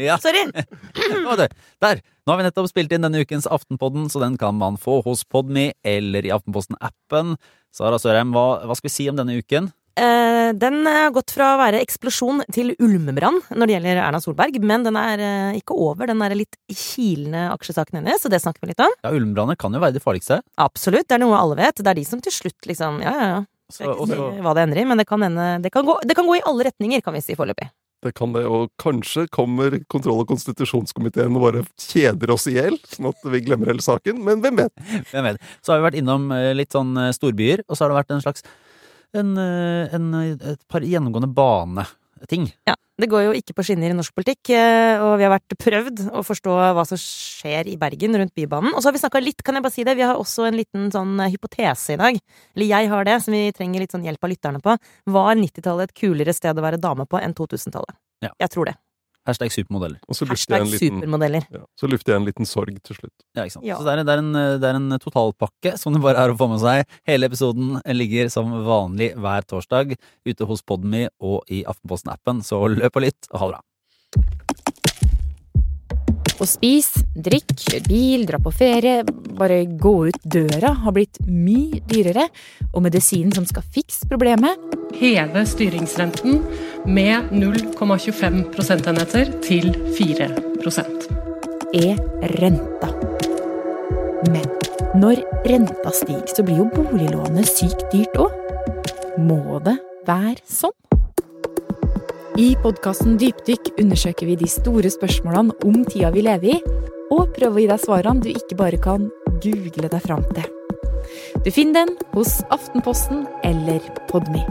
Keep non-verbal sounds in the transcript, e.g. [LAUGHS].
Ja. Sorry. [LAUGHS] Der! Nå har vi nettopp spilt inn denne ukens Aftenpodden, så den kan man få hos Podme eller i Aftenposten-appen. Sara Sørheim, hva, hva skal vi si om denne uken? Uh, den har gått fra å være eksplosjon til ulmebrann når det gjelder Erna Solberg, men den er uh, ikke over. Den er litt kilende aksjesaken hennes, så det snakker vi litt om. Ja, Ulmebranner kan jo være de farligste. Absolutt, det er noe alle vet. Det er de som til slutt liksom Ja, ja, ja. Så, jeg er ikke si hva det ender i, men det kan, ende, det, kan gå, det kan gå i alle retninger, kan vi si foreløpig. Det kan det, og kanskje kommer kontroll- og konstitusjonskomiteen og bare kjeder oss i hjel, sånn at vi glemmer hele saken, men hvem vet? [LAUGHS] Hvem vet. Så har vi vært innom eh, litt sånn eh, storbyer, og så har det vært en slags en, eh, en, et par gjennomgående baneting. Ja, Det går jo ikke på skinner i norsk politikk, eh, og vi har vært prøvd å forstå hva som skjer i Bergen rundt Bybanen. Og så har vi snakka litt, kan jeg bare si det, vi har også en liten sånn eh, hypotese i dag. Eller jeg har det, som vi trenger litt sånn hjelp av lytterne på. Var 90-tallet et kulere sted å være dame på enn 2000-tallet? Ja. Jeg tror det. Hashtag supermodeller. Og så lufter jeg Hashtag en liten, supermodeller. ja, så lufter jeg en liten sorg til slutt. Ja, ikke sant? Ja. Så det er, det, er en, det er en totalpakke som det bare er å få med seg. Hele episoden ligger som vanlig hver torsdag ute hos Podmy og i Aftenposten-appen, så løp og litt og ha det bra. Å spise, drikke, kjøre bil, dra på ferie, bare gå ut døra har blitt mye dyrere, og medisinen som skal fikse problemet, heve styringsrenten med 0,25 prosentenheter til 4% er renta. Men når renta stiger, så blir jo boliglånet sykt dyrt òg. Må det være sånn? I podkasten Dypdykk undersøker vi de store spørsmålene om tida vi lever i, og prøver å gi deg svarene du ikke bare kan google deg fram til. Du finner den hos Aftenposten eller Podme.